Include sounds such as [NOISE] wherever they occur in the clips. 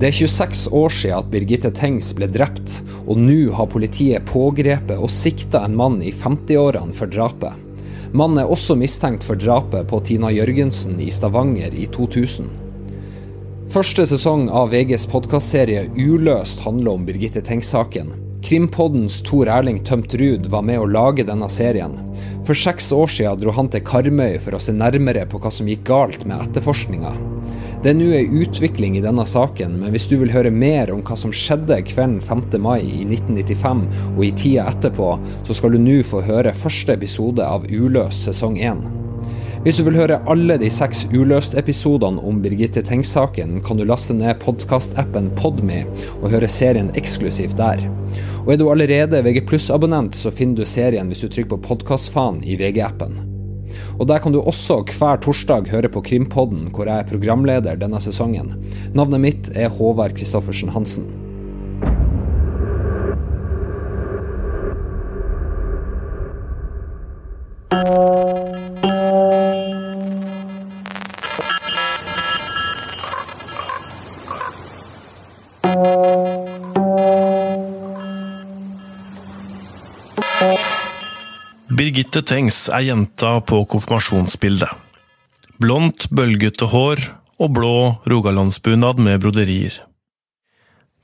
Det er 26 år siden at Birgitte Tengs ble drept, og nå har politiet pågrepet og sikta en mann i 50-årene for drapet. Mannen er også mistenkt for drapet på Tina Jørgensen i Stavanger i 2000. Første sesong av VGs podkastserie Uløst handler om Birgitte Tengs-saken. Krimpoddens Tor Erling Tømt Ruud var med å lage denne serien. For seks år siden dro han til Karmøy for å se nærmere på hva som gikk galt med etterforskninga. Det er nå ei utvikling i denne saken, men hvis du vil høre mer om hva som skjedde kvelden 5. mai i 1995 og i tida etterpå, så skal du nå få høre første episode av Uløst sesong 1. Hvis du vil høre alle de seks Uløst-episodene om Birgitte Tengs-saken, kan du laste ned podkastappen Podme og høre serien eksklusivt der. Og er du allerede VG abonnent så finner du serien hvis du trykker på podkastfaen i VG-appen. Og Der kan du også hver torsdag høre på Krimpodden, hvor jeg er programleder denne sesongen. Navnet mitt er Håvard Christoffersen Hansen. Birgitte Tengs er jenta på konfirmasjonsbildet. Blondt, bølgete hår og blå rogalandsbunad med broderier.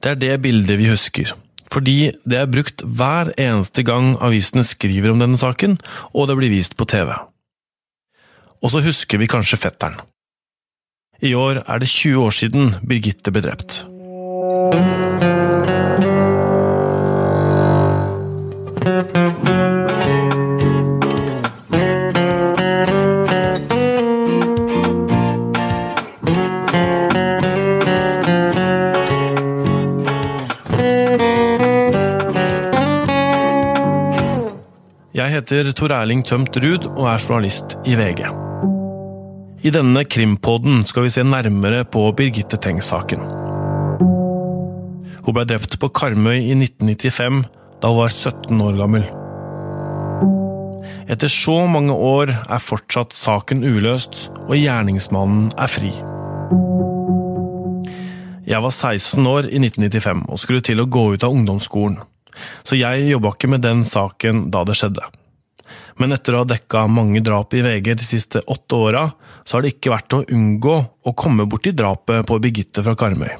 Det er det bildet vi husker, fordi det er brukt hver eneste gang avisene skriver om denne saken, og det blir vist på TV. Og så husker vi kanskje fetteren. I år er det 20 år siden Birgitte ble drept. Heter Tor Erling Tømt Ruud og er journalist i VG. I denne krimpodden skal vi se nærmere på Birgitte Tengs-saken. Hun ble drept på Karmøy i 1995, da hun var 17 år gammel. Etter så mange år er fortsatt saken uløst, og gjerningsmannen er fri. Jeg var 16 år i 1995 og skulle til å gå ut av ungdomsskolen så jeg jobba ikke med den saken da det skjedde. Men etter å ha dekka mange drap i VG de siste åtte åra, så har det ikke vært å unngå å komme borti drapet på Birgitte fra Karmøy.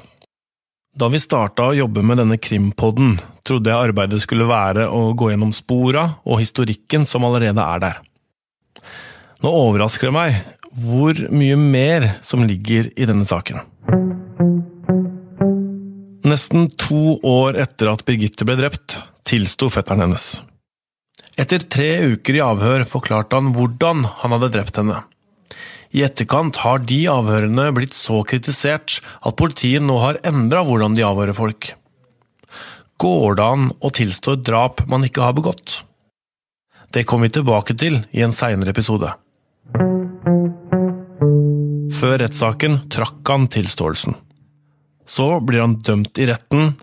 Da vi starta å jobbe med denne krimpodden, trodde jeg arbeidet skulle være å gå gjennom spora og historikken som allerede er der. Nå overrasker det meg hvor mye mer som ligger i denne saken. Nesten to år etter at Birgitte ble drept, tilsto fetteren hennes. Etter tre uker i avhør forklarte han hvordan han hadde drept henne. I etterkant har de avhørene blitt så kritisert at politiet nå har endra hvordan de avhører folk. Går det an å tilstå et drap man ikke har begått? Det kommer vi tilbake til i en seinere episode. Før rettssaken trakk han tilståelsen. Så blir han dømt i retten,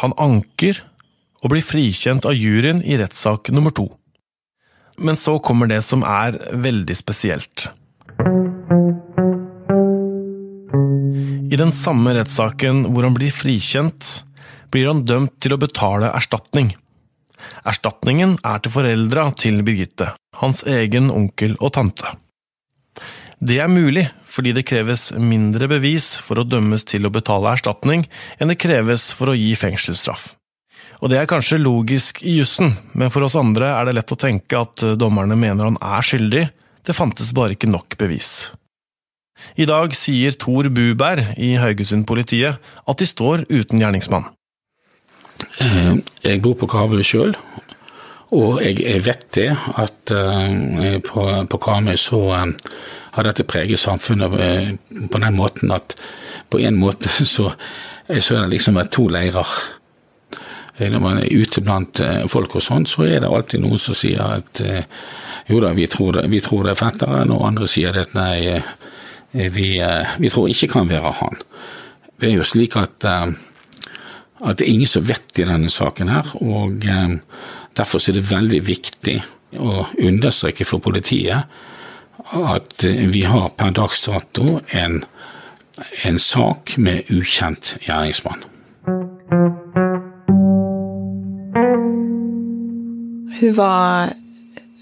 han anker og blir frikjent av juryen i rettssak nummer to. Men så kommer det som er veldig spesielt. I den samme rettssaken hvor han blir frikjent, blir han dømt til å betale erstatning. Erstatningen er til foreldra til Birgitte, hans egen onkel og tante. Det er mulig fordi det kreves mindre bevis for å dømmes til å betale erstatning enn det kreves for å gi fengselsstraff. Og det er kanskje logisk i jussen, men for oss andre er det lett å tenke at dommerne mener han er skyldig, det fantes bare ikke nok bevis. I dag sier Tor Buberg i Haugesund-politiet at de står uten gjerningsmann. Eh, jeg bor på Karmøy sjøl, og jeg vet det at eh, på, på så eh, har dette preget samfunnet eh, på den måten at på en måte så, så er det liksom to leirer. Eh, når man er ute blant eh, folk og sånn, så er det alltid noen som sier at jo da, vi tror det, vi tror det er fetteren, og andre sier at nei, vi, vi, tror ikke kan være han. Det er jo slik at, at det er ingen som vet i denne saken her, og derfor er det veldig viktig å understreke for politiet at vi har per dags dato en en sak med ukjent gjerningsmann. Hun var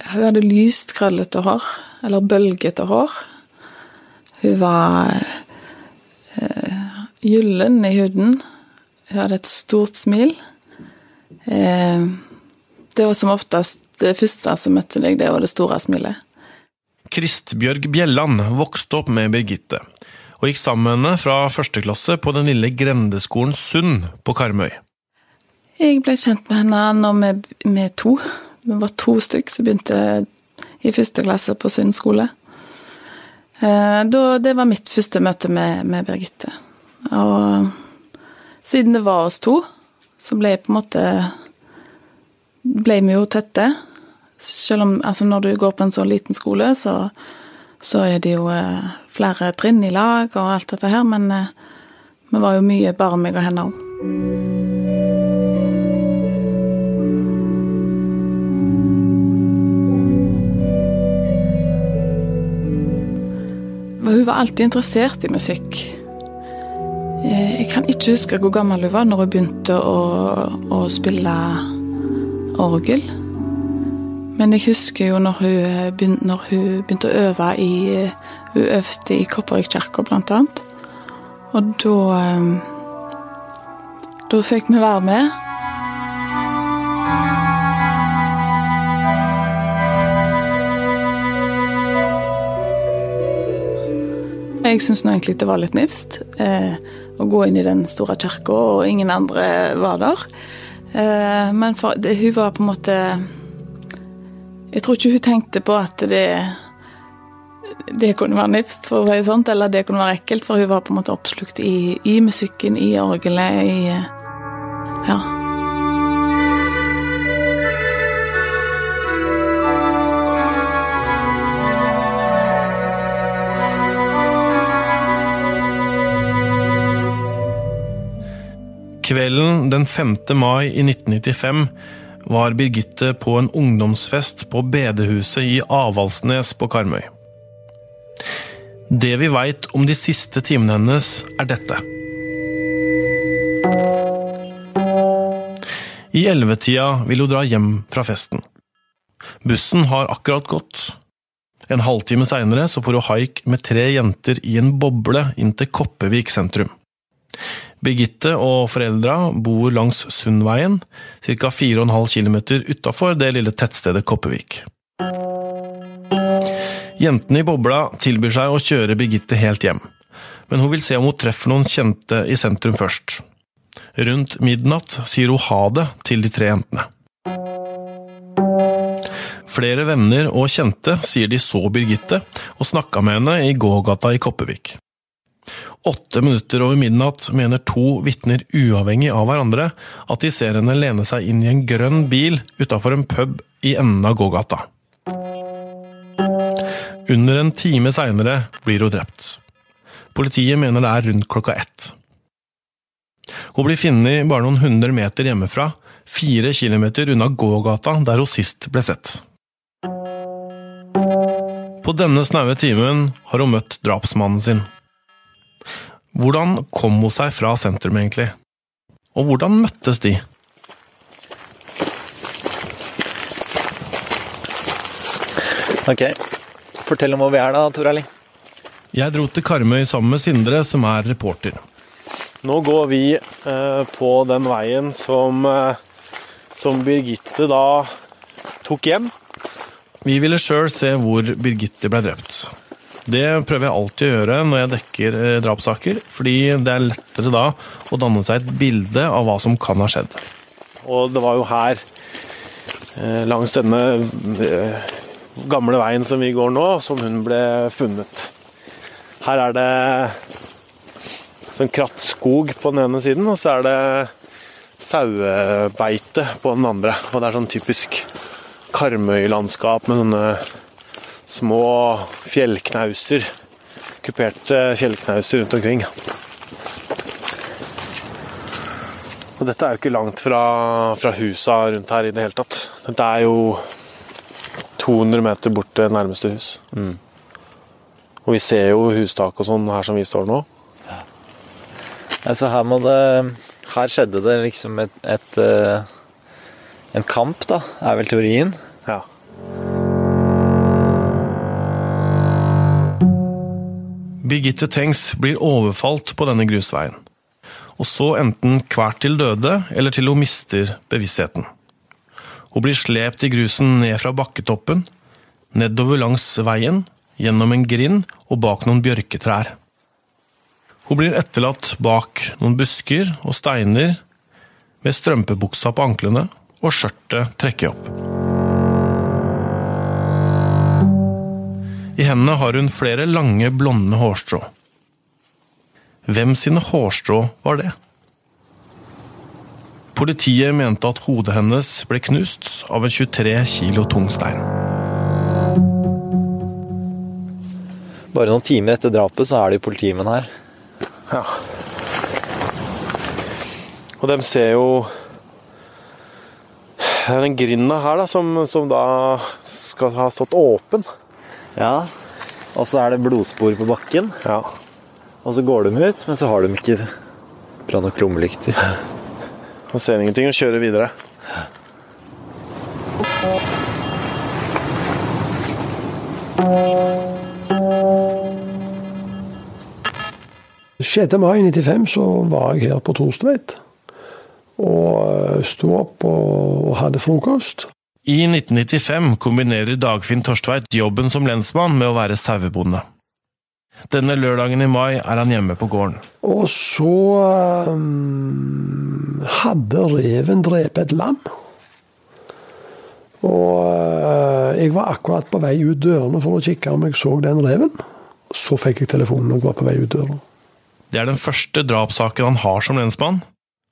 Hun hadde lyst, krøllete hår. Eller bølgete hår. Hun var eh, gyllen i huden. Hun hadde et stort smil. Eh, det var som oftest det første som møtte deg, det var det store smilet. Kristbjørg Bjelland vokste opp med Birgitte, og gikk sammen med henne fra første klasse på den lille grendeskolen Sund på Karmøy. Jeg ble kjent med henne når vi, vi to. Vi var to stykk som begynte i første klasse på Sund skole. Eh, det var mitt første møte med, med Birgitte. Og siden det var oss to, så ble jeg på en måte ble vi jo tette. Selv om altså når du går på en så liten skole, så, så er det jo eh, flere trinn i lag og alt dette her, men eh, vi var jo mye bare meg og henne òg. Hun var alltid interessert i musikk. Eh, Jeg kan ikke huske hvor gammel hun var når hun begynte å, å spille orgel. Men jeg husker jo når hun begynte, når hun begynte å øve i Hun øvde i Kopervik kirke, blant annet. Og da eh, Da fikk vi være med. Jeg syns egentlig det var litt nifst eh, å gå inn i den store kirka, og ingen andre var der. Eh, men for, det, hun var på en måte Jeg tror ikke hun tenkte på at det det kunne være nifst, for å si det sånn, eller det kunne være ekkelt, for hun var på en måte oppslukt i, i musikken, i orgelet, i Den 5. mai i 1995 var Birgitte på en ungdomsfest på bedehuset i Avaldsnes på Karmøy. Det vi veit om de siste timene hennes, er dette. I ellevetida vil hun dra hjem fra festen. Bussen har akkurat gått. En halvtime seinere får hun haik med tre jenter i en boble inn til Koppevik sentrum. Birgitte og foreldra bor langs Sundveien, ca. 4,5 km utafor det lille tettstedet Koppevik. Jentene i bobla tilbyr seg å kjøre Birgitte helt hjem, men hun vil se om hun treffer noen kjente i sentrum først. Rundt midnatt sier hun ha det til de tre jentene. Flere venner og kjente sier de så Birgitte og snakka med henne i gågata i Koppevik. Åtte minutter over midnatt mener to vitner uavhengig av hverandre at de ser henne lene seg inn i en grønn bil utafor en pub i enden av gågata. Under en time seinere blir hun drept. Politiet mener det er rundt klokka ett. Hun blir funnet bare noen hundre meter hjemmefra, fire kilometer unna gågata der hun sist ble sett. På denne snaue timen har hun møtt drapsmannen sin. Hvordan kom hun seg fra sentrum, egentlig? Og hvordan møttes de? Ok, fortell om hvor vi er da, Tor Erling. Jeg dro til Karmøy sammen med Sindre, som er reporter. Nå går vi eh, på den veien som, eh, som Birgitte da tok hjem. Vi ville sjøl se hvor Birgitte ble drept. Det prøver jeg alltid å gjøre når jeg dekker eh, drapssaker, fordi det er lettere da å danne seg et bilde av hva som kan ha skjedd. Og det var jo her, eh, langs denne eh, gamle veien som vi går nå, som hun ble funnet. Her er det sånn krattskog på den ene siden, og så er det sauebeite på den andre. Og det er sånn typisk Karmøy-landskap med sånne små fjellknauser. Kuperte fjellknauser rundt omkring. Og dette er jo ikke langt fra, fra husa rundt her i det hele tatt. Dette er jo 200 meter bort til nærmeste hus. Og vi ser jo hustak og sånn her som vi står nå. Altså her må det Her skjedde det liksom et, et eh, En kamp, da, er vel teorien. Ja. Birgitte Tengs blir overfalt på denne grusveien, og så enten kvært til døde eller til hun mister bevisstheten. Hun blir slept i grusen ned fra bakketoppen, nedover langs veien, gjennom en grind og bak noen bjørketrær. Hun blir etterlatt bak noen busker og steiner, med strømpebuksa på anklene og skjørtet trekket opp. I hendene har hun flere lange, blonde hårstrå. Hvem sine hårstrå var det? Politiet mente at hodet hennes ble knust av en 23 kilo tung stein. Bare noen timer etter drapet så er det jo politimenn her. ja. Og de ser jo den grinda her da, som, som da skal ha stått åpen. Ja. Og så er det blodspor på bakken. Ja. Og så går de ut, men så har de ikke bra nok lommelykter. Man [LAUGHS] ser ingenting og kjører videre. 6. mai 95 så var jeg her på Torstveit. Og eh, sto opp og, og hadde frokost. I 1995 kombinerer Dagfinn Torstveit jobben som lensmann med å være sauebonde. Denne lørdagen i mai er han hjemme på gården. Og så um, hadde reven drept et lam. Og uh, jeg var akkurat på vei ut dørene for å kikke om jeg så den reven. Så fikk jeg telefonen og var på vei ut døra. Det er den første drapssaken han har som lensmann,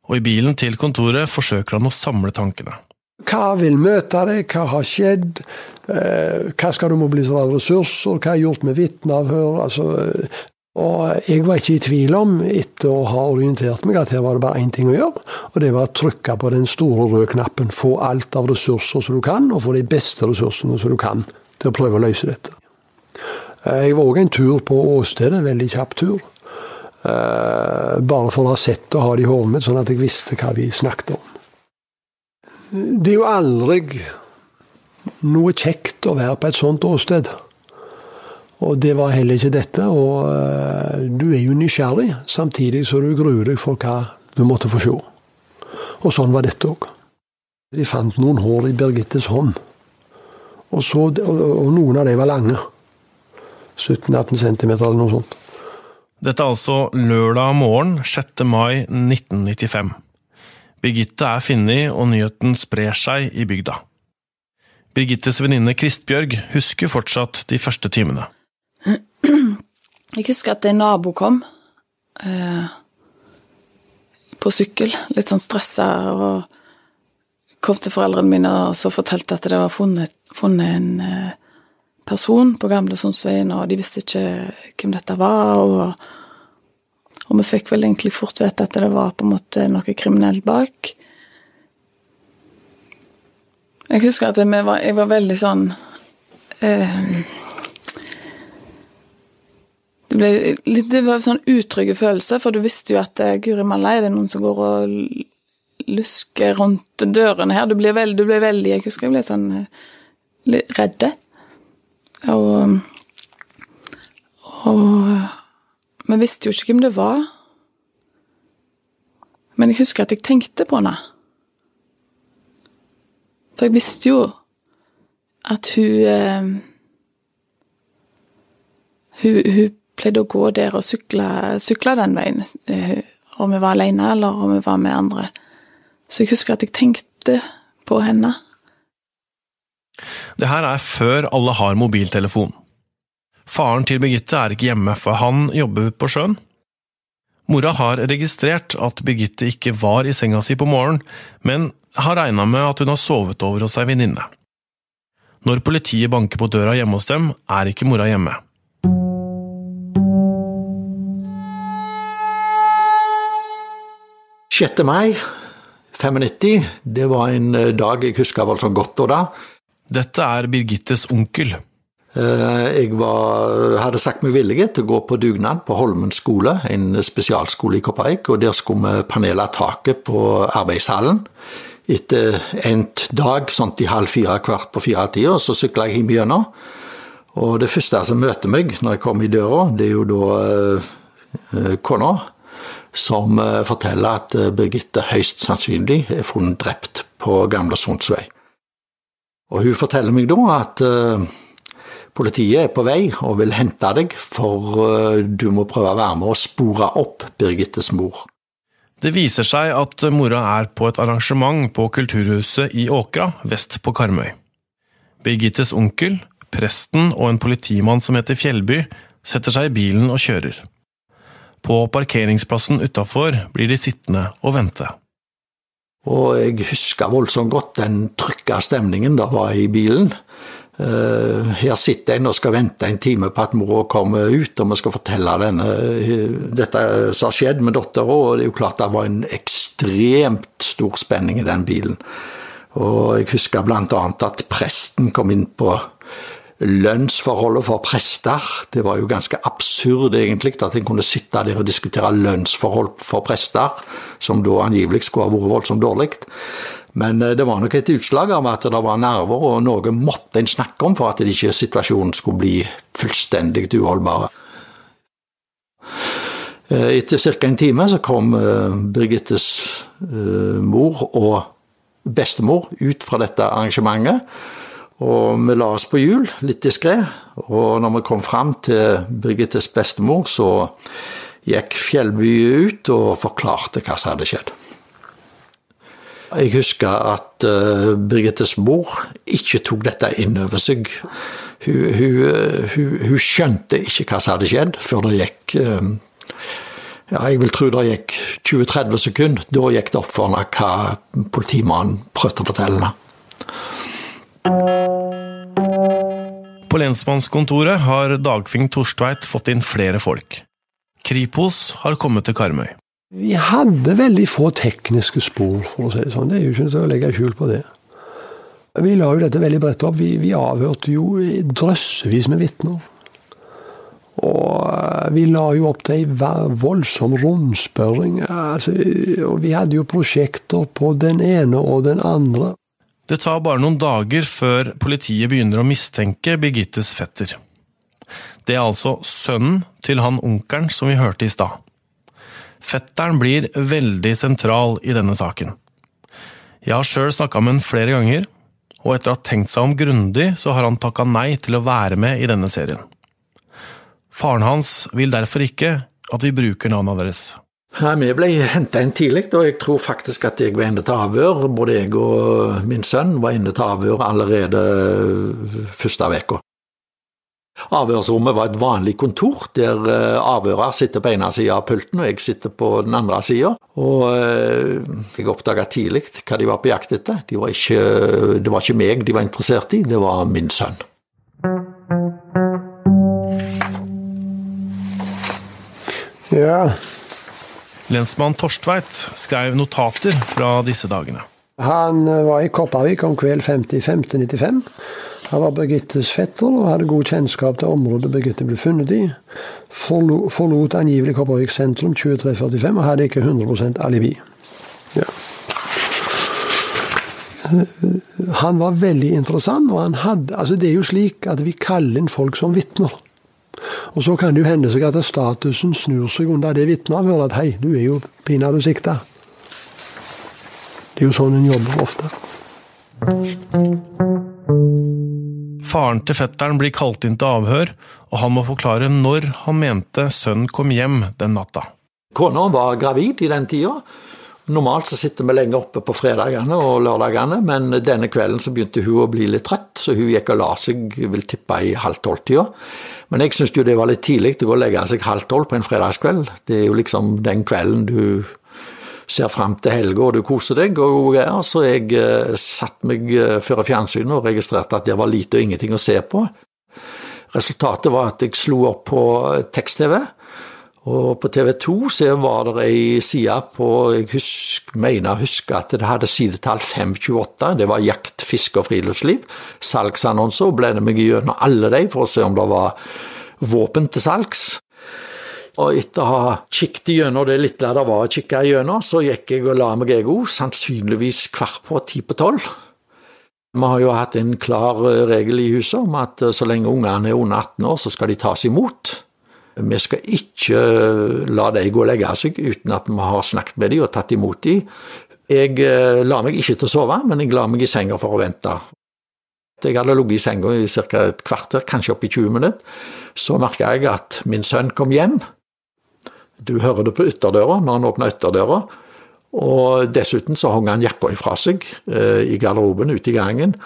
og i bilen til kontoret forsøker han å samle tankene. Hva vil møte deg, hva har skjedd, eh, hva skal du mobilisere av ressurser, hva er gjort med vitneavhør? Altså, og jeg var ikke i tvil om, etter å ha orientert meg, at her var det bare én ting å gjøre. Og det var å trykke på den store røde knappen. Få alt av ressurser som du kan, og få de beste ressursene som du kan til å prøve å løse dette. Eh, Jeg var òg en tur på åstedet, en veldig kjapp tur. Eh, Bare for å ha sett og ha det i hodet mitt, sånn at jeg visste hva vi snakket om. Det er jo aldri noe kjekt å være på et sånt åsted. Og det var heller ikke dette. Og eh, du er jo nysgjerrig, samtidig så du gruer deg for hva du måtte få se. Og sånn var dette òg. De fant noen hår i Birgittes hånd. Og, så, og, noen av dem var lange. 17-18 cm eller noe sånt. Dette er altså lørdag morgen 6. mai 1995. Birgitte er funnet, og nyheten sprer seg i bygda. Birgittes venninne Kristbjørg husker fortsatt de første timene. [CLEARS THROAT] Jeg husker at en nabo kom eh, på sykkel, litt sånn stressa, og kom til foreldrene mine og så fortalte at det var funnet, funnet en eh, person på Gamle Sundsveien, og de visste ikke hvem dette var. og og vi fikk vel egentlig fort vite at det var på en måte noe kriminelt bak. Jeg husker at jeg var, jeg var veldig sånn eh, det, ble litt, det var sånn utrygge følelser, for du visste jo at eh, guri malla, er det noen som går og lusker rundt dørene her? Du ble, veld, du ble veldig Jeg husker jeg ble sånn eh, litt redde. Og, og vi visste jo ikke hvem det var. Men jeg husker at jeg tenkte på henne. For jeg visste jo at hun eh, hun, hun, pleide å gå der og sykle, sykle den veien. Eh, om vi var alene, eller om vi var med andre. Så jeg husker at jeg tenkte på henne. Det her er før alle har mobiltelefon. Faren til Birgitte er ikke hjemme, for han jobber på sjøen. Mora har registrert at Birgitte ikke var i senga si på morgenen, men har regna med at hun har sovet over hos ei venninne. Når politiet banker på døra hjemme hos dem, er ikke mora hjemme. Sjette mai 95, det var en dag jeg husker voldsomt godt. Og da Dette er Birgittes onkel. Jeg var, hadde sagt meg villig til å gå på dugnad på Holmen skole, en spesialskole i Kopervik. og Der skulle vi panele taket på arbeidshallen. Etter en dag sånn i halv fire, kvart på fire-tida, så sykla jeg hjem gjennom. Og det første som møter meg når jeg kommer i døra, det er jo da eh, kona som eh, forteller at eh, Birgitte høyst sannsynlig er funnet drept på Gamle Sundsvei. Og hun forteller meg da at uh, politiet er på vei og vil hente deg, for uh, du må prøve å være med og spore opp Birgittes mor. Det viser seg at mora er på et arrangement på Kulturhuset i Åkra vest på Karmøy. Birgittes onkel, presten og en politimann som heter Fjellby, setter seg i bilen og kjører. På parkeringsplassen utafor blir de sittende og vente. Og jeg husker voldsomt godt den trykka stemningen det var i bilen. Eh, her sitter en og skal vente en time på at mora kommer ut, og vi skal fortelle denne, dette som har skjedd med dattera. Og det er jo klart det var en ekstremt stor spenning i den bilen. Og jeg husker bl.a. at presten kom inn på lønnsforholdet for prester. Det var jo ganske absurd egentlig at en kunne sitte der og diskutere lønnsforhold for prester, som da angivelig skulle ha vært voldsomt dårlig. Men eh, det var nok et utslag av at det var nerver, og noe måtte en snakke om for at ikke situasjonen skulle bli fullstendig uholdbar. Eh, etter ca. en time så kom eh, Birgittes mor og bestemor ut fra dette arrangementet. Og vi la oss på hjul, litt diskré. Og når vi kom fram til Birgittes bestemor, så gikk Fjellby ut og forklarte hva som hadde skjedd. Jeg husker at uh, Birgittes mor ikke tok dette inn over seg. Hun, hun, hun, hun, skjønte ikke hva som hadde skjedd, før det gikk um, ja, jeg vil tro det gikk 20-30 sekunder. Da gikk det opp for henne hva politimannen prøvde å fortelle henne. På lensmannskontoret har Dagfinn Torstveit fått inn flere folk. Kripos har kommet til Karmøy. Vi hadde veldig få tekniske spor, for å si det sånn. Det er jo ikke til å legge skjul på det. Vi la jo dette veldig bredt opp. Vi, vi avhørte jo drøssevis med vitner. Og eh, vi la jo opp til ei voldsom rundspørring. Altså, og vi hadde jo prosjekter på den ene og den andre. Det tar bare noen dager før politiet begynner å mistenke Birgittes fetter. Det er altså sønnen til han onkelen som vi hørte i stad. Fetteren blir veldig sentral i denne saken. Jeg har sjøl snakka med han flere ganger, og etter å ha tenkt seg om grundig, så har han takka nei til å være med i denne serien. Faren hans vil derfor ikke at vi bruker navnet deres. Nei, Vi ble henta inn tidlig, og jeg tror faktisk at jeg var inne til avhør. Både jeg og min sønn var inne til avhør allerede første uka. Avhørsrommet var et vanlig kontor, der eh, avhører sitter på ene sida av pulten, og jeg sitter på den andre sida. Og eh, jeg oppdaga tidlig hva de var på jakt etter. De var ikke, det var ikke meg de var interessert i, det var min sønn. Ja, Lensmann Torstveit skrev notater fra disse dagene. Han eh, var i Kopervik om kveld 50.5.95. Han var Birgittes fetter og hadde god kjennskap til området Birgitte ble funnet i. Forlot angivelig Kopervik sentrum 23.45 og hadde ikke 100% alibi. Ja. Han var veldig interessant, og han hadde altså Det er jo slik at vi kaller inn folk som vitner. Og så kan det jo hende seg at statusen snur seg under det vitneavhøret. At hei, du er jo pinadø sikta. Det er jo sånn en jobber ofte. Faren til fetteren blir kalt inn til avhør, og han må forklare når han mente sønnen kom hjem den natta. Kona var gravid i den tida. Normalt så sitter vi lenge oppe på fredagene og lørdagene, men denne kvelden så begynte hun å bli litt trøtt, så hun gikk og la seg, vil tippe, i halv tolv-tida. Men jeg syns jo det var litt tidlig å gå og legge seg halv tolv på en fredagskveld. Det er jo liksom den kvelden du ser fram til helga og du koser deg og greier. Så jeg eh, satt meg foran før fjernsynet og registrerte at det var lite og ingenting å se på. Resultatet var at jeg slo opp på tekst-TV, Og på TV 2 så var det ei side på Jeg husk, mener å huske at det hadde sidetall 528. Det var jakt, fiske og friluftsliv. Salgsannonser. Og ble det meg gjennom alle de for å se om det var våpen til salgs. Og etter å ha kikket gjennom det lille det var å kikke gjennom, så gikk jeg og la meg jeg òg, sannsynligvis kvart på ti på tolv. Vi har jo hatt en klar regel i huset om at så lenge ungene er under 18 år, så skal de tas imot. Vi skal ikke la de gå og legge seg uten at vi har snakket med dem og tatt imot dem. Jeg eh, la meg ikke til å sove, men jeg la meg i senga for å vente. Jeg hadde ligget i senga i ca. et kvarter, kanskje opp i 20 minutter. Så merka jeg at min sønn kom hjem. Du hører det på ytterdøra når han åpner ytterdøra. Og dessuten så hang han jakka ifra seg eh, i garderoben ute i gangen,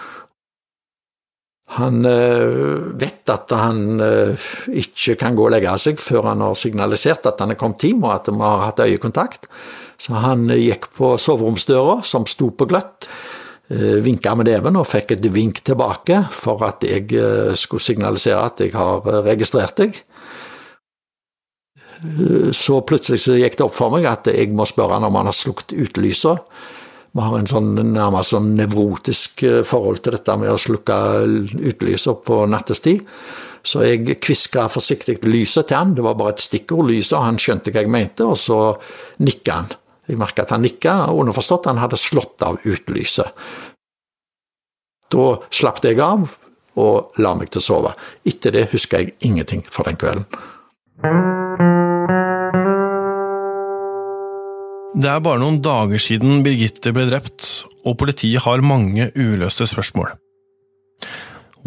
han eh, vet at han eh, ikke kan gå og legge seg før han har signalisert at han er kommet hjem, og at vi har hatt øyekontakt. Så han gikk på soveromsdøra, som sto på gløtt, vinka med neven og fikk et vink tilbake for at jeg skulle signalisere at jeg har registrert deg. Så plutselig så gikk det opp for meg at jeg må spørre han om han har slukket utelyset. Vi har en sånn nærmest sånn nevrotisk eh, forhold til dette med å slukke utelyset på nattestid. Så jeg kviska forsiktig lyset til han, det var bare et stikkord, lyset, og han skjønte hva jeg mente, og så nikka han. Jeg merka at han nikka, underforstått han hadde slått av utelyset. Da slapp jeg av og la meg til å sove. Etter det husker jeg ingenting for den kvelden. Det er bare noen dager siden Birgitte ble drept, og politiet har mange uløste spørsmål.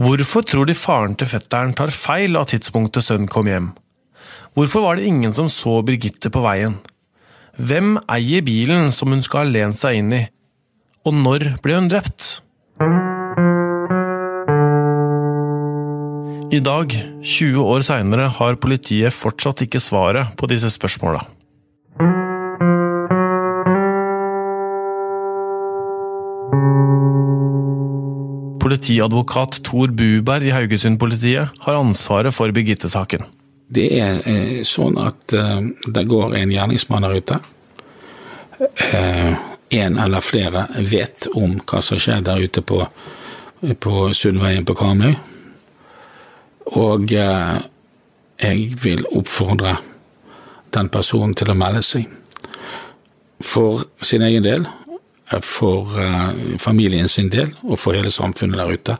Hvorfor tror de faren til fetteren tar feil av tidspunktet sønnen kom hjem? Hvorfor var det ingen som så Birgitte på veien? Hvem eier bilen som hun skal ha lent seg inn i? Og når ble hun drept? I dag, 20 år seinere, har politiet fortsatt ikke svaret på disse spørsmåla. Politiadvokat Tor Buberg i Haugesund-politiet har ansvaret for Birgitte-saken. Det er eh, sånn at eh, det går en gjerningsmann der ute. Eh, en eller flere vet om hva som skjer der ute på, på Sundveien på Karmøy. Og jeg vil oppfordre den personen til å melde seg. For sin egen del for uh, familien sin del og for hele samfunnet der ute,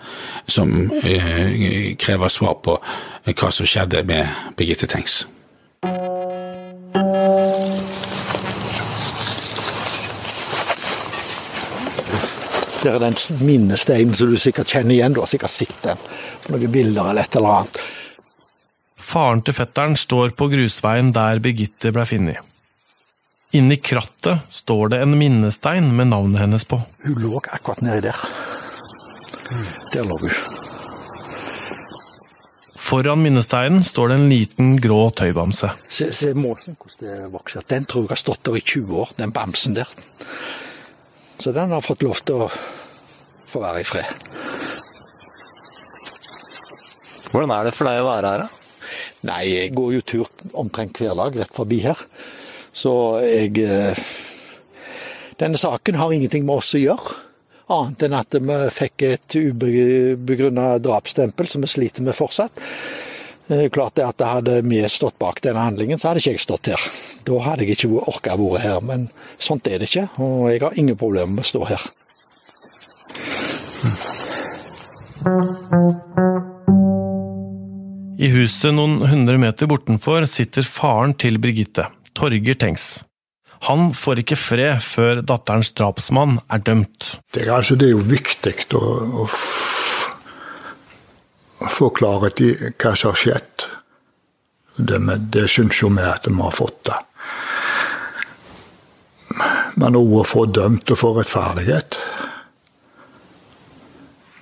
som uh, krever svar på hva som skjedde med Birgitte Tengs. Det er den minnesteinen som du sikkert kjenner igjen. Du har sikkert sett den på noen bilder eller et eller annet. Faren til fetteren står på grusveien der Birgitte ble funnet. Inni krattet står det en minnestein med navnet hennes på. Hun lå akkurat nedi der. Der lå hun. Foran minnesteinen står det en liten grå tøybamse. Se, se måsen, hvordan det vokser. Den tror jeg har stått der i 20 år, den bamsen der. Så den har fått lov til å få være i fred. Hvordan er det for deg å være her, da? Nei, jeg går jo tur omtrent hver dag rett forbi her. Så jeg eh, Denne saken har ingenting med oss å gjøre. Annet enn at vi fikk et ubegrunna drapsstempel som vi sliter med fortsatt. Eh, klart det at hadde vi stått bak denne handlingen, så hadde ikke jeg stått her. Da hadde jeg ikke orka å være her, men sånt er det ikke. Og jeg har ingen problemer med å stå her. I huset noen hundre meter bortenfor sitter faren til Birgitte. Torger Tengs. Han får ikke fred før datterens drapsmann er dømt. Det, altså, det er jo viktig å, å, å få klarhet i hva som har skjedd. Det, det syns jo vi at vi har fått. det. Men òg å få dømt og få rettferdighet.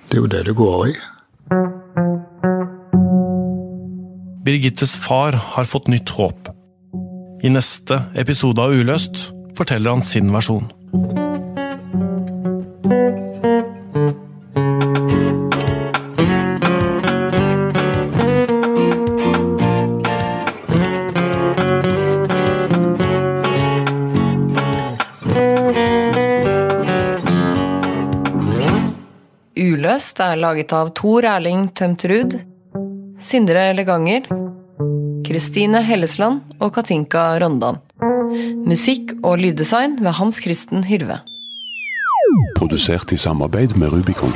Det er jo det det går i. Birgittes far har fått nytt håp. I neste episode av Uløst forteller han sin versjon. Uløst er laget av Tor Erling Tømtrud, Sindre Leganger, Kristine Hellesland og Katinka Rondan. Musikk og lyddesign ved Hans Kristen Hyrve. Produsert i samarbeid med Rubicon.